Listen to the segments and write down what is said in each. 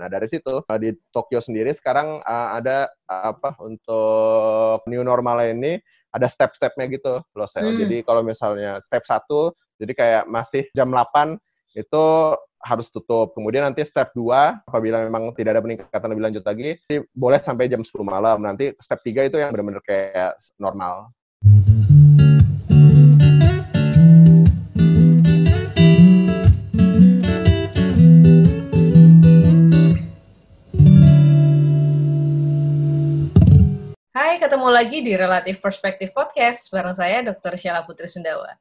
Nah dari situ uh, di Tokyo sendiri sekarang uh, ada uh, apa untuk new normal ini ada step-stepnya gitu loh saya. Hmm. Jadi kalau misalnya step satu, jadi kayak masih jam 8 itu harus tutup. Kemudian nanti step 2, apabila memang tidak ada peningkatan lebih lanjut lagi, boleh sampai jam 10 malam. Nanti step 3 itu yang benar-benar kayak normal. Hai, ketemu lagi di Relatif Perspektif Podcast bareng saya Dr. Syala Putri Sundawa.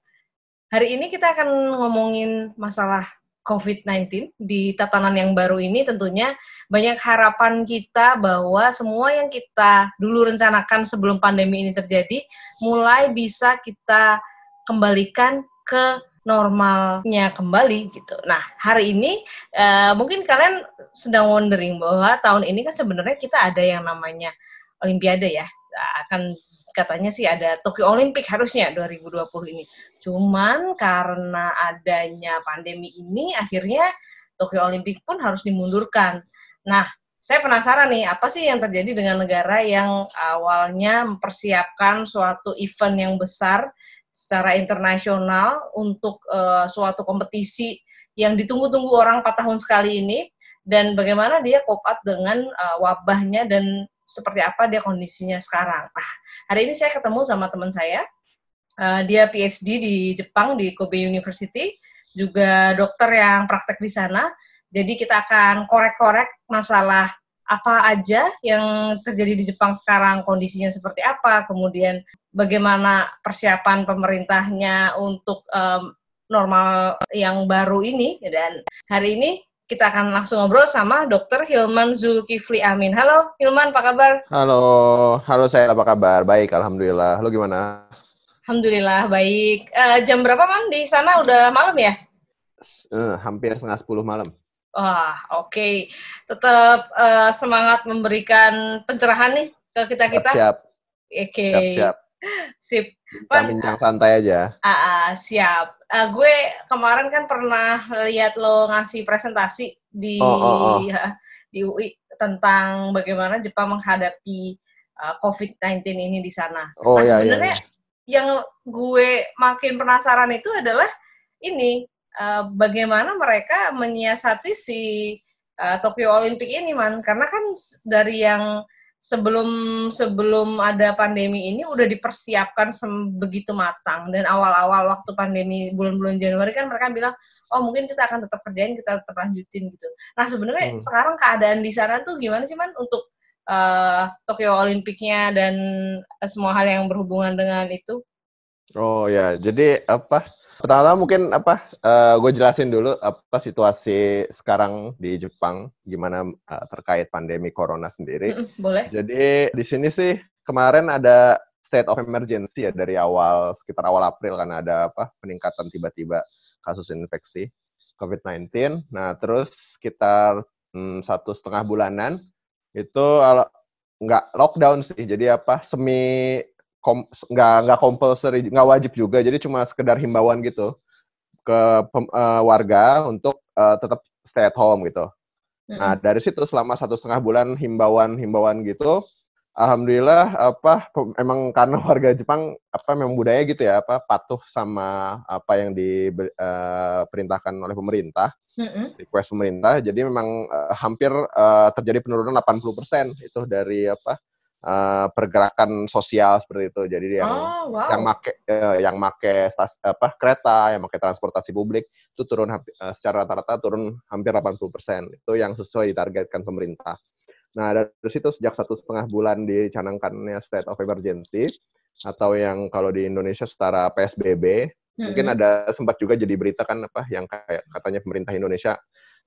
Hari ini kita akan ngomongin masalah COVID-19 di tatanan yang baru ini tentunya banyak harapan kita bahwa semua yang kita dulu rencanakan sebelum pandemi ini terjadi mulai bisa kita kembalikan ke normalnya kembali gitu. Nah, hari ini uh, mungkin kalian sedang wondering bahwa tahun ini kan sebenarnya kita ada yang namanya Olimpiade ya. Akan katanya sih ada Tokyo Olympic harusnya 2020 ini. Cuman karena adanya pandemi ini akhirnya Tokyo Olympic pun harus dimundurkan. Nah, saya penasaran nih, apa sih yang terjadi dengan negara yang awalnya mempersiapkan suatu event yang besar secara internasional untuk uh, suatu kompetisi yang ditunggu-tunggu orang 4 tahun sekali ini, dan bagaimana dia up dengan uh, wabahnya dan seperti apa dia kondisinya sekarang. Nah, hari ini saya ketemu sama teman saya, uh, dia PhD di Jepang di Kobe University, juga dokter yang praktek di sana. Jadi kita akan korek-korek masalah apa aja yang terjadi di Jepang sekarang, kondisinya seperti apa, kemudian bagaimana persiapan pemerintahnya untuk um, normal yang baru ini. Dan hari ini kita akan langsung ngobrol sama Dr. Hilman Zulkifli Amin. Halo Hilman, apa kabar? Halo, halo saya apa kabar? Baik, alhamdulillah. Lo gimana? Alhamdulillah baik. Uh, jam berapa man di sana? Udah malam ya? Uh, hampir setengah sepuluh malam. Wah, oke. Okay. Tetap uh, semangat memberikan pencerahan nih ke kita kita. Siap. Oke. Okay. Siap, siap. Sip. Bincang-bincang santai aja. Ah, uh, siap uh, gue kemarin kan pernah lihat lo ngasih presentasi di oh, oh, oh. Ya, di UI tentang bagaimana Jepang menghadapi uh, COVID-19 ini di sana. Oh, nah, iya, sebenarnya iya, iya. yang gue makin penasaran itu adalah ini uh, bagaimana mereka menyiasati si uh, Tokyo Olympic ini, man. Karena kan dari yang sebelum sebelum ada pandemi ini udah dipersiapkan begitu matang dan awal-awal waktu pandemi bulan-bulan Januari kan mereka bilang oh mungkin kita akan tetap kerjain kita tetap lanjutin gitu. Nah sebenarnya hmm. sekarang keadaan di sana tuh gimana sih man untuk uh, Tokyo Olimpiknya dan semua hal yang berhubungan dengan itu? Oh ya jadi apa Pertama mungkin apa uh, gue jelasin dulu apa situasi sekarang di Jepang gimana uh, terkait pandemi corona sendiri. Mm -mm, boleh. Jadi di sini sih kemarin ada state of emergency ya dari awal sekitar awal April karena ada apa peningkatan tiba-tiba kasus infeksi COVID-19. Nah terus sekitar hmm, satu setengah bulanan itu nggak lockdown sih jadi apa semi kom, nggak nggak compulsory nggak wajib juga jadi cuma sekedar himbauan gitu ke pem, uh, warga untuk uh, tetap stay at home gitu. Mm-hmm. Nah dari situ selama satu setengah bulan himbauan-himbauan gitu, alhamdulillah apa emang karena warga Jepang apa memang budaya gitu ya apa patuh sama apa yang diperintahkan eh, uh, oleh pemerintah, mm-hmm. request pemerintah. Jadi memang uh, hampir uh, terjadi penurunan 80% itu dari apa uh, pergerakan sosial seperti itu. Jadi yang oh, wow. yang make uh, yang make stas, apa kereta, yang make transportasi publik itu turun uh, secara rata-rata turun hampir 80%. Itu yang sesuai ditargetkan pemerintah. Nah, dari situ sejak satu setengah bulan dicanangkannya state of emergency atau yang kalau di Indonesia setara PSBB, mm-hmm. mungkin ada sempat juga jadi berita kan apa yang kayak katanya pemerintah Indonesia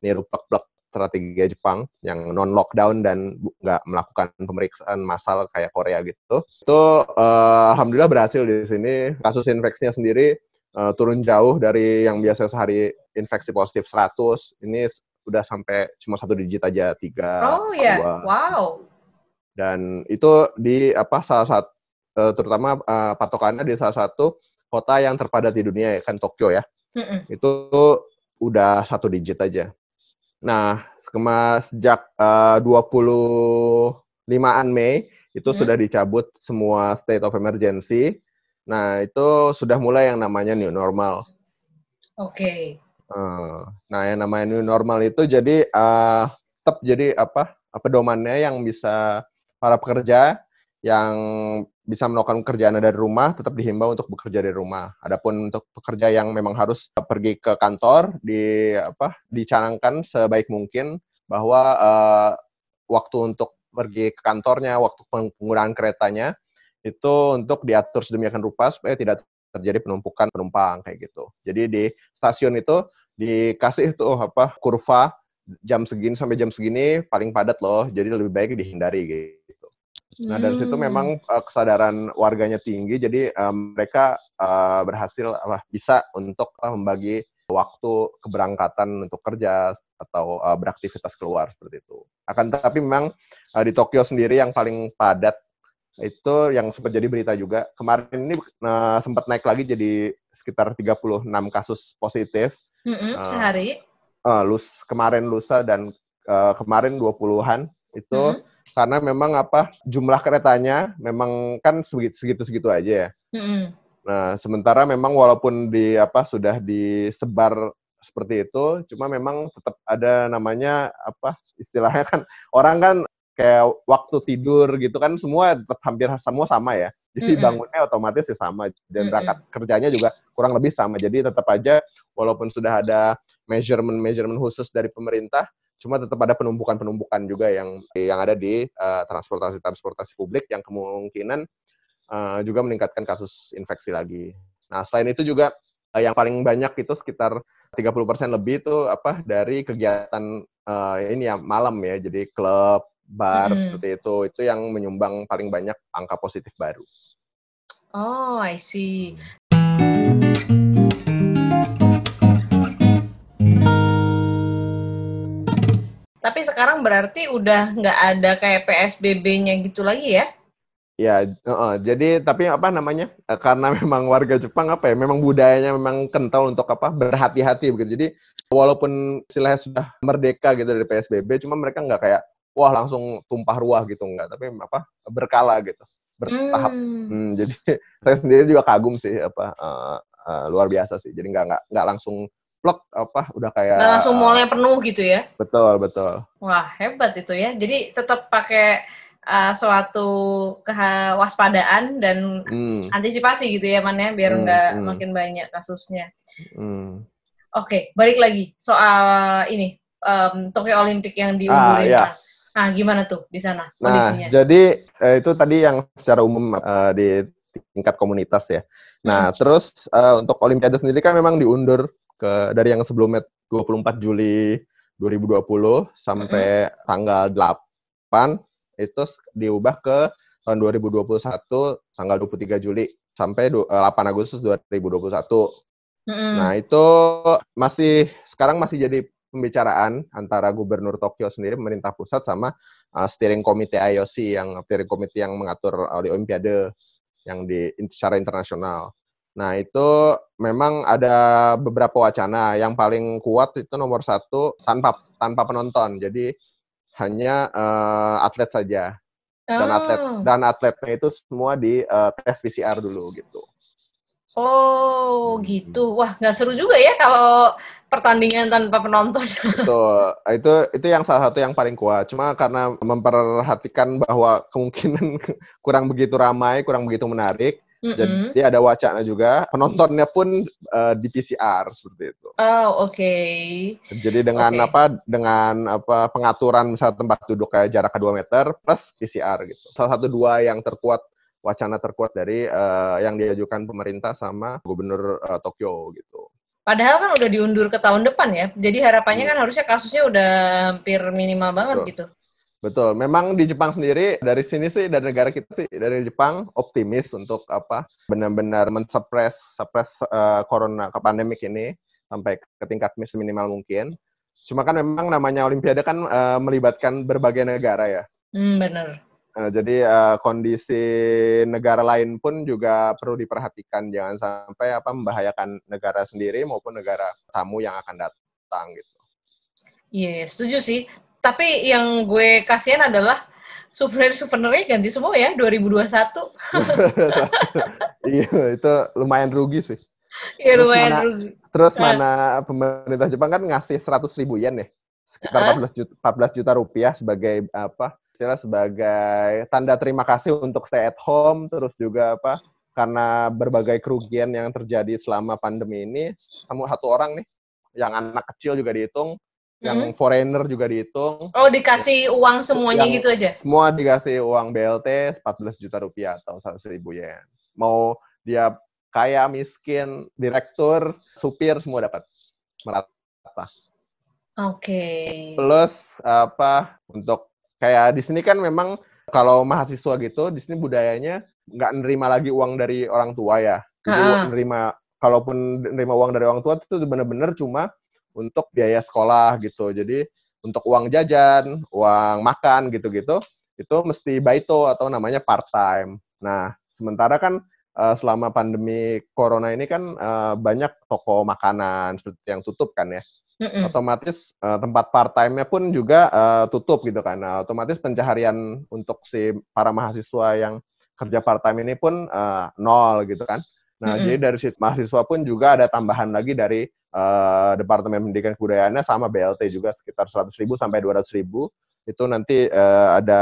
niru plek-plek strategi Jepang yang non lockdown dan nggak melakukan pemeriksaan massal kayak Korea gitu. Itu uh, alhamdulillah berhasil di sini. Kasus infeksinya sendiri uh, turun jauh dari yang biasa sehari infeksi positif 100. Ini udah sampai cuma satu digit aja tiga. Oh iya, yeah. wow. Dan itu di apa salah satu uh, terutama uh, patokannya di salah satu kota yang terpadat di dunia kan Tokyo ya. Mm -mm. Itu udah satu digit aja Nah, sejak uh, 25-an Mei itu hmm. sudah dicabut semua state of emergency. Nah, itu sudah mulai yang namanya new normal. Oke. Okay. Uh, nah, yang namanya new normal itu jadi uh, tetap jadi apa? pedomannya yang bisa para pekerja yang bisa melakukan pekerjaan dari rumah tetap dihimbau untuk bekerja dari rumah. Adapun untuk pekerja yang memang harus pergi ke kantor di apa dicanangkan sebaik mungkin bahwa uh, waktu untuk pergi ke kantornya, waktu penggunaan keretanya itu untuk diatur sedemikian rupa supaya tidak terjadi penumpukan penumpang kayak gitu. Jadi di stasiun itu dikasih tuh apa kurva jam segini sampai jam segini paling padat loh. Jadi lebih baik dihindari gitu. Nah dari situ hmm. memang uh, kesadaran warganya tinggi, jadi um, mereka uh, berhasil uh, bisa untuk uh, membagi waktu keberangkatan untuk kerja atau uh, beraktivitas keluar seperti itu. Akan tetapi memang uh, di Tokyo sendiri yang paling padat itu yang sempat jadi berita juga kemarin ini uh, sempat naik lagi jadi sekitar 36 kasus positif mm -hmm, uh, sehari. Uh, lus kemarin lusa dan uh, kemarin 20-an itu mm -hmm karena memang apa jumlah keretanya memang kan segitu segitu segitu aja ya. Mm-hmm. Nah sementara memang walaupun di apa sudah disebar seperti itu, cuma memang tetap ada namanya apa istilahnya kan orang kan kayak waktu tidur gitu kan semua tetap hampir semua sama ya. Jadi mm-hmm. bangunnya otomatis ya sama dan berangkat mm-hmm. kerjanya juga kurang lebih sama. Jadi tetap aja walaupun sudah ada measurement measurement khusus dari pemerintah, cuma tetap ada penumpukan-penumpukan juga yang yang ada di uh, transportasi-transportasi publik yang kemungkinan uh, juga meningkatkan kasus infeksi lagi. Nah, selain itu juga uh, yang paling banyak itu sekitar 30% lebih itu apa dari kegiatan uh, ini ya malam ya. Jadi klub, bar hmm. seperti itu itu yang menyumbang paling banyak angka positif baru. Oh, I see. Tapi sekarang berarti udah nggak ada kayak PSBB-nya gitu lagi ya? Ya, uh, jadi tapi apa namanya? Uh, karena memang warga Jepang apa ya? Memang budayanya memang kental untuk apa? Berhati-hati begitu. Jadi walaupun istilahnya sudah merdeka gitu dari PSBB, cuma mereka nggak kayak wah langsung tumpah ruah gitu nggak, tapi apa? Berkala gitu, bertahap. Hmm. Hmm, jadi saya sendiri juga kagum sih apa uh, uh, luar biasa sih. Jadi nggak nggak nggak langsung plek apa udah kayak Nggak langsung mallnya penuh gitu ya betul betul wah hebat itu ya jadi tetap pakai uh, suatu kewaspadaan dan hmm. antisipasi gitu ya man ya biar hmm, nggak hmm. makin banyak kasusnya hmm. oke okay, balik lagi soal ini um, Tokyo Olympic yang diundurin ah, ya. nah gimana tuh di sana nah, kondisinya nah jadi eh, itu tadi yang secara umum uh, di tingkat komunitas ya nah hmm. terus uh, untuk Olimpiade sendiri kan memang diundur ke dari yang sebelumnya 24 Juli 2020 sampai mm-hmm. tanggal 8 itu diubah ke tahun 2021 tanggal 23 Juli sampai 8 Agustus 2021. Mm-hmm. Nah, itu masih sekarang masih jadi pembicaraan antara Gubernur Tokyo sendiri, pemerintah pusat sama uh, steering committee IOC yang steering committee yang mengatur uh, Olimpiade yang di secara internasional. Nah, itu memang ada beberapa wacana. Yang paling kuat itu nomor satu tanpa tanpa penonton. Jadi hanya uh, atlet saja. Dan oh. atlet dan atletnya itu semua di uh, tes PCR dulu gitu. Oh, hmm. gitu. Wah, nggak seru juga ya kalau pertandingan tanpa penonton. Betul. Itu itu yang salah satu yang paling kuat. Cuma karena memperhatikan bahwa kemungkinan kurang begitu ramai, kurang begitu menarik, Mm-hmm. Jadi ada wacana juga penontonnya pun uh, di PCR seperti itu. Oh oke. Okay. Jadi dengan okay. apa dengan apa pengaturan misalnya tempat duduk kayak jarak 2 meter plus PCR gitu. Salah satu dua yang terkuat wacana terkuat dari uh, yang diajukan pemerintah sama gubernur uh, Tokyo gitu. Padahal kan udah diundur ke tahun depan ya. Jadi harapannya hmm. kan harusnya kasusnya udah hampir minimal banget Betul. gitu. Betul. Memang di Jepang sendiri dari sini sih dari negara kita sih dari Jepang optimis untuk apa benar-benar mensuppress suppress uh, corona ke pandemik ini sampai ke tingkat minimal mungkin. Cuma kan memang namanya Olimpiade kan uh, melibatkan berbagai negara ya. Hmm, benar. Uh, jadi uh, kondisi negara lain pun juga perlu diperhatikan jangan sampai apa membahayakan negara sendiri maupun negara tamu yang akan datang gitu. Iya, yeah, setuju sih. Tapi yang gue kasihan adalah souvenir-souvenirnya ganti semua ya 2021. iya, itu lumayan rugi sih. Iya, lumayan mana, rugi. Terus nah. mana pemerintah Jepang kan ngasih 100 ribu yen ya? Sekitar 14 juta, 14 juta rupiah sebagai apa? Istilah sebagai tanda terima kasih untuk stay at home, terus juga apa? Karena berbagai kerugian yang terjadi selama pandemi ini, kamu satu orang nih, yang anak kecil juga dihitung, yang hmm. foreigner juga dihitung. Oh, dikasih uang semuanya yang, gitu aja? Semua dikasih uang BLT 14 juta rupiah atau 100 ribu yen. Mau dia kaya, miskin, direktur, supir, semua dapat merata. Oke. Okay. Plus apa untuk kayak di sini kan memang kalau mahasiswa gitu di sini budayanya nggak nerima lagi uang dari orang tua ya. Jadi uh -huh. nerima kalaupun nerima uang dari orang tua itu benar-benar cuma untuk biaya sekolah gitu. Jadi untuk uang jajan, uang makan gitu-gitu, itu mesti baito atau namanya part time. Nah, sementara kan uh, selama pandemi corona ini kan uh, banyak toko makanan seperti yang tutup kan ya. Mm-mm. Otomatis uh, tempat part time-nya pun juga uh, tutup gitu kan. Nah, otomatis pencaharian untuk si para mahasiswa yang kerja part time ini pun uh, nol gitu kan. Nah, mm-hmm. jadi dari situ mahasiswa pun juga ada tambahan lagi dari uh, Departemen Pendidikan Kebudayaannya sama BLT juga sekitar 100 ribu sampai 200 ribu itu nanti uh, ada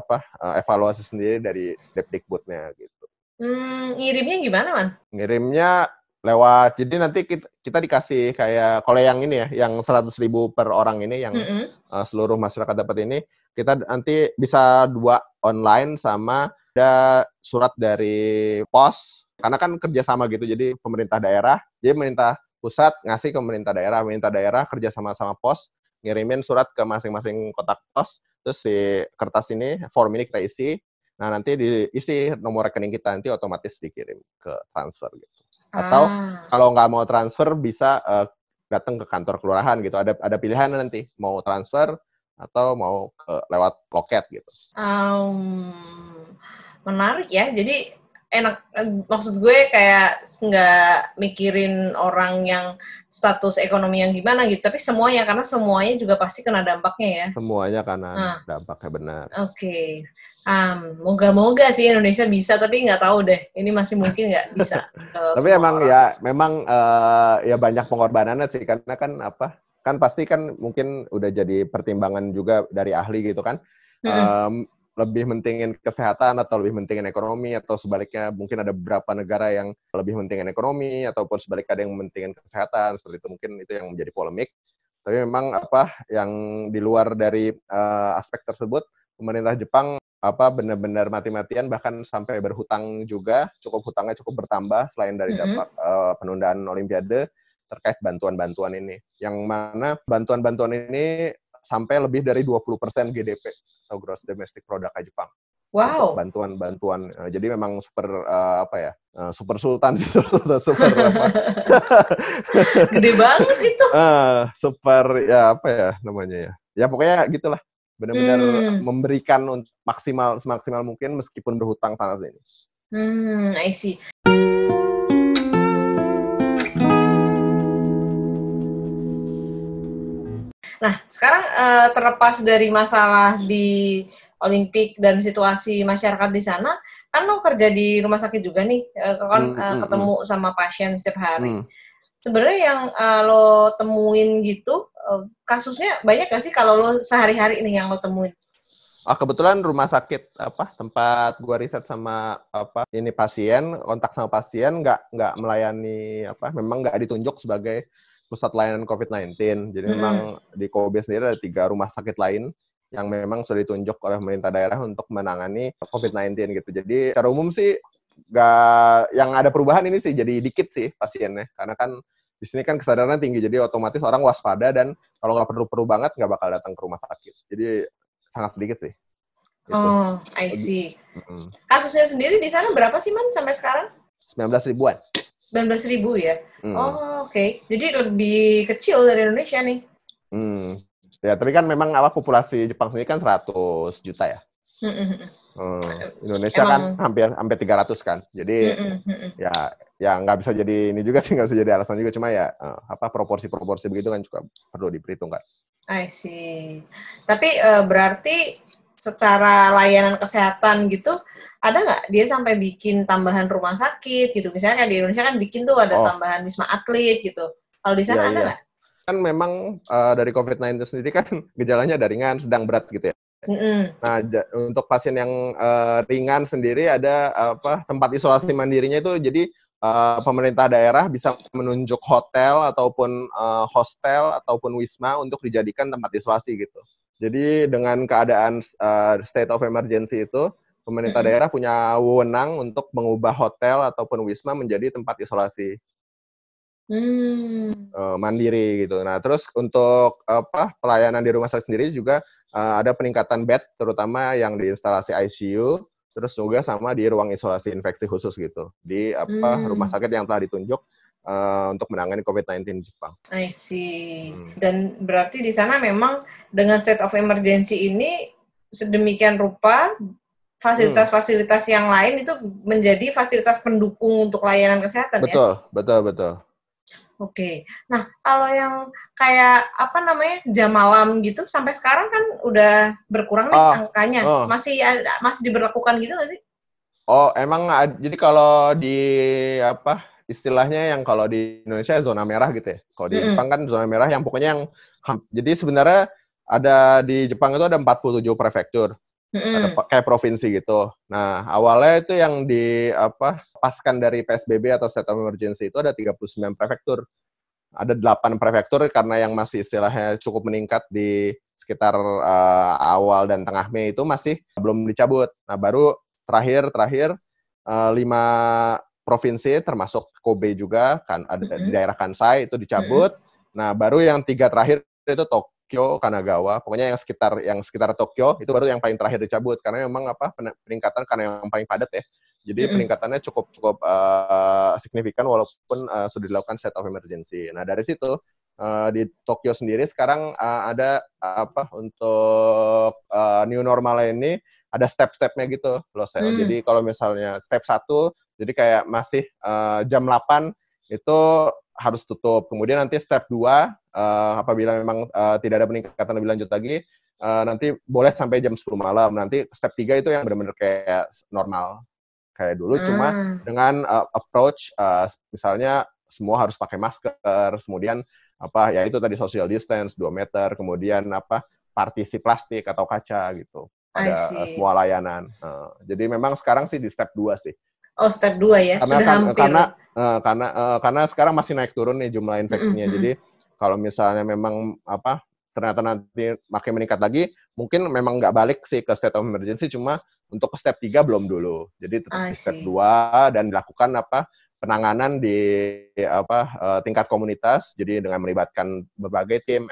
apa uh, evaluasi sendiri dari Depdikbudnya gitu. Hmm, ngirimnya gimana man? Ngirimnya lewat jadi nanti kita, kita dikasih kayak kalau yang ini ya yang 100 ribu per orang ini yang mm -hmm. uh, seluruh masyarakat dapat ini kita nanti bisa dua online sama ada surat dari pos karena kan kerjasama gitu jadi pemerintah daerah jadi pemerintah pusat ngasih ke pemerintah daerah, pemerintah daerah kerja sama sama pos ngirimin surat ke masing-masing kotak pos, terus si kertas ini form ini kita isi, nah nanti diisi nomor rekening kita nanti otomatis dikirim ke transfer gitu. Atau ah. kalau nggak mau transfer bisa uh, datang ke kantor kelurahan gitu. Ada ada pilihan nanti mau transfer atau mau ke, lewat loket gitu. Um, menarik ya. Jadi enak eh, maksud gue kayak nggak mikirin orang yang status ekonomi yang gimana gitu tapi semuanya karena semuanya juga pasti kena dampaknya ya semuanya karena nah. dampaknya benar oke okay. um, moga-moga sih Indonesia bisa tapi nggak tahu deh ini masih mungkin nggak bisa tapi emang orang. ya memang uh, ya banyak pengorbanannya sih karena kan apa kan pasti kan mungkin udah jadi pertimbangan juga dari ahli gitu kan mm -hmm. um, lebih mentingin kesehatan atau lebih mentingin ekonomi atau sebaliknya mungkin ada beberapa negara yang lebih mentingin ekonomi ataupun sebaliknya ada yang mentingin kesehatan seperti itu mungkin itu yang menjadi polemik tapi memang apa yang di luar dari uh, aspek tersebut pemerintah Jepang apa benar-benar mati-matian bahkan sampai berhutang juga cukup hutangnya cukup bertambah selain dari dampak mm -hmm. uh, penundaan olimpiade terkait bantuan-bantuan ini yang mana bantuan-bantuan ini sampai lebih dari 20% GDP atau gross domestic product Jepang. Wow. Bantuan-bantuan. Eh, jadi memang super uh, apa ya? Uh, super sultan sih super super apa? Gede banget itu. Uh, super ya apa ya namanya ya? Ya pokoknya gitulah. Benar-benar hmm. memberikan maksimal semaksimal mungkin meskipun berhutang sana sini. Hmm, I see. Nah, sekarang uh, terlepas dari masalah di Olimpik dan situasi masyarakat di sana, kan lo kerja di rumah sakit juga nih, uh, kan hmm, uh, ketemu hmm. sama pasien setiap hari. Hmm. Sebenarnya yang uh, lo temuin gitu, uh, kasusnya banyak gak sih kalau lo sehari-hari ini yang lo temuin? Ah kebetulan rumah sakit apa tempat gua riset sama apa ini pasien kontak sama pasien nggak nggak melayani apa memang nggak ditunjuk sebagai pusat layanan COVID-19. Jadi hmm. memang di Kobe sendiri ada tiga rumah sakit lain yang memang sudah ditunjuk oleh pemerintah daerah untuk menangani COVID-19 gitu. Jadi secara umum sih gak yang ada perubahan ini sih jadi dikit sih pasiennya karena kan di sini kan kesadaran tinggi jadi otomatis orang waspada dan kalau nggak perlu-perlu banget nggak bakal datang ke rumah sakit jadi sangat sedikit sih. Gitu. Oh, I see. Hmm. Kasusnya sendiri di sana berapa sih man sampai sekarang? 19 ribuan. 19 ribu ya? Hmm. Oh, oke. Okay. Jadi lebih kecil dari Indonesia nih. Hmm. Ya, tapi kan memang apa populasi Jepang sendiri kan 100 juta ya. Hmm. hmm. Indonesia kan Emang... kan hampir hampir 300 kan. Jadi hmm. hmm ya ya nggak bisa jadi ini juga sih nggak bisa jadi alasan juga cuma ya uh, apa proporsi-proporsi begitu kan juga perlu diperhitungkan. I see. Tapi uh, berarti secara layanan kesehatan gitu, ada nggak dia sampai bikin tambahan rumah sakit gitu? Misalnya di Indonesia kan bikin tuh ada oh. tambahan wisma atlet gitu. Kalau di sana ya, ada iya. nggak? Ya. Kan memang uh, dari COVID-19 sendiri kan gejalanya ada ringan, sedang, berat gitu ya. Mm-hmm. Nah, untuk pasien yang uh, ringan sendiri ada apa tempat isolasi mandirinya itu jadi uh, pemerintah daerah bisa menunjuk hotel ataupun uh, hostel ataupun wisma untuk dijadikan tempat isolasi gitu. Jadi dengan keadaan uh, state of emergency itu pemerintah daerah punya wewenang untuk mengubah hotel ataupun wisma menjadi tempat isolasi. Hmm. Uh, mandiri gitu. Nah, terus untuk apa pelayanan di rumah sakit sendiri juga uh, ada peningkatan bed terutama yang di instalasi ICU terus juga sama di ruang isolasi infeksi khusus gitu di apa hmm. rumah sakit yang telah ditunjuk uh, untuk menangani COVID-19 di Jepang. I see. Hmm. Dan berarti di sana memang dengan state of emergency ini sedemikian rupa fasilitas-fasilitas yang lain itu menjadi fasilitas pendukung untuk layanan kesehatan betul, ya? Betul, betul, betul. Oke. Nah, kalau yang kayak apa namanya jam malam gitu sampai sekarang kan udah berkurang nih oh, angkanya. Oh. Masih masih diberlakukan gitu nggak sih? Oh, emang jadi kalau di apa istilahnya yang kalau di Indonesia zona merah gitu ya. Kalau di mm -hmm. Jepang kan zona merah yang pokoknya yang jadi sebenarnya ada di Jepang itu ada 47 prefektur. Ada kayak provinsi gitu. Nah, awalnya itu yang di apa paskan dari PSBB atau state of emergency itu ada 39 prefektur. Ada 8 prefektur karena yang masih istilahnya cukup meningkat di sekitar uh, awal dan tengah Mei itu masih belum dicabut. Nah, baru terakhir terakhir uh, lima provinsi termasuk Kobe juga kan ada mm-hmm. di daerah Kansai itu dicabut. Mm-hmm. Nah, baru yang tiga terakhir itu Tok Tokyo, Kanagawa, pokoknya yang sekitar yang sekitar Tokyo itu baru yang paling terakhir dicabut karena memang apa peningkatan karena yang paling padat ya. Jadi mm -hmm. peningkatannya cukup cukup uh, signifikan walaupun uh, sudah dilakukan state of emergency. Nah dari situ uh, di Tokyo sendiri sekarang uh, ada uh, apa untuk uh, new normal ini ada step-stepnya gitu loh saya. Mm. Jadi kalau misalnya step satu, jadi kayak masih uh, jam 8 itu harus tutup. Kemudian nanti step 2 uh, eh, apabila memang uh, tidak ada peningkatan lebih lanjut lagi uh, nanti boleh sampai jam 10 malam. Nanti step 3 itu yang benar-benar kayak normal kayak dulu hmm. cuma dengan uh, approach uh, misalnya semua harus pakai masker, kemudian apa ya itu tadi social distance 2 meter, kemudian apa partisi plastik atau kaca gitu. Ada semua layanan. Uh, jadi memang sekarang sih di step 2 sih. Oh, step 2 ya. Karena Sudah kan, hampir. karena uh, karena uh, karena sekarang masih naik turun nih jumlah infeksinya. Mm -hmm. Jadi kalau misalnya memang apa ternyata nanti makin meningkat lagi, mungkin memang nggak balik sih ke state of emergency, cuma untuk ke step 3 belum dulu. Jadi tetap di step 2 dan dilakukan apa penanganan di apa uh, tingkat komunitas, jadi dengan melibatkan berbagai tim,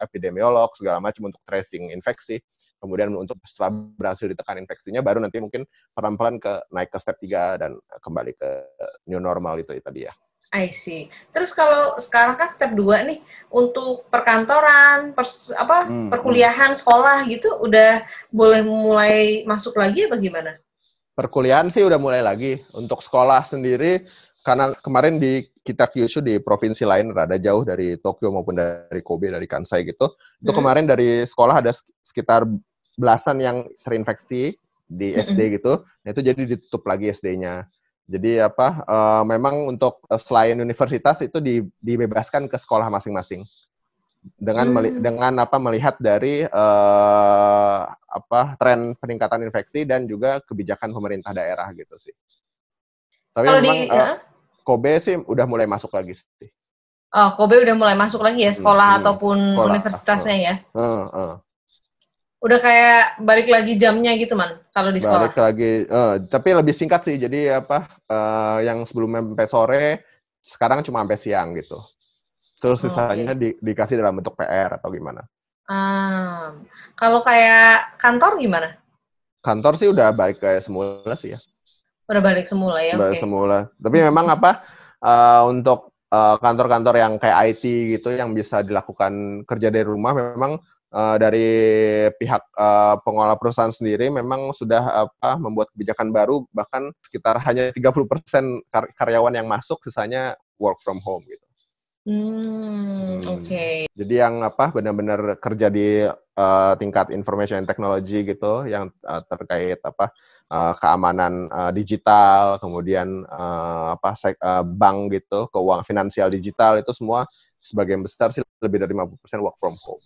epidemiolog segala macam untuk tracing infeksi kemudian untuk setelah berhasil ditekan infeksinya baru nanti mungkin pelan-pelan ke naik ke step 3 dan kembali ke new normal itu tadi ya. I see. Terus kalau sekarang kan step 2 nih untuk perkantoran, pers, apa hmm, hmm. perkuliahan, hmm. sekolah gitu udah boleh mulai masuk lagi apa gimana? Perkuliahan sih udah mulai lagi. Untuk sekolah sendiri karena kemarin di kita Kyushu di provinsi lain rada jauh dari Tokyo maupun dari Kobe dari Kansai gitu. Itu hmm. kemarin dari sekolah ada sekitar belasan yang terinfeksi di SD gitu. Nah, itu jadi ditutup lagi SD-nya. Jadi apa uh, memang untuk uh, selain universitas itu di, dibebaskan ke sekolah masing-masing. Dengan hmm. dengan apa melihat dari uh, apa tren peningkatan infeksi dan juga kebijakan pemerintah daerah gitu sih. Tapi Kalau memang di, uh, ya? Kobe sih udah mulai masuk lagi sih. Oh, Kobe udah mulai masuk lagi ya sekolah hmm, ataupun sekolah. universitasnya ya. Uh, uh udah kayak balik lagi jamnya gitu man kalau di sekolah. Balik lagi, uh, tapi lebih singkat sih. Jadi apa uh, yang sebelumnya sampai sore, sekarang cuma sampai siang gitu. Terus oh, sisanya okay. di, dikasih dalam bentuk PR atau gimana? Ah, kalau kayak kantor gimana? Kantor sih udah balik kayak semula sih ya. Udah balik semula ya? Balik okay. semula. Tapi memang apa uh, untuk kantor-kantor uh, yang kayak IT gitu yang bisa dilakukan kerja dari rumah memang uh, dari pihak uh, pengelola perusahaan sendiri memang sudah apa membuat kebijakan baru bahkan sekitar hanya 30% kar karyawan yang masuk sisanya work from home gitu. Hmm, oke. Okay. Jadi yang apa benar-benar kerja di uh, tingkat information and technology gitu yang uh, terkait apa uh, keamanan uh, digital, kemudian uh, apa uh, bank gitu, keuangan finansial digital itu semua sebagian besar sih lebih dari 50% work from home.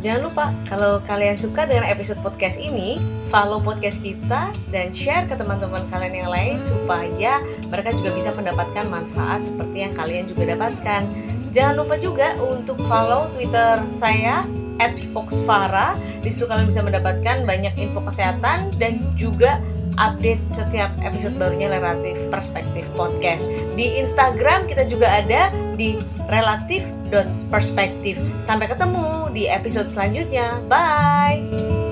Jangan lupa, kalau kalian suka dengan episode podcast ini, follow podcast kita dan share ke teman-teman kalian yang lain supaya mereka juga bisa mendapatkan manfaat seperti yang kalian juga dapatkan. Jangan lupa juga untuk follow Twitter saya at Oxfara. Di situ kalian bisa mendapatkan banyak info kesehatan dan juga update setiap episode barunya Relatif Perspektif Podcast. Di Instagram kita juga ada di relatif perspektif. Sampai ketemu di episode selanjutnya. Bye.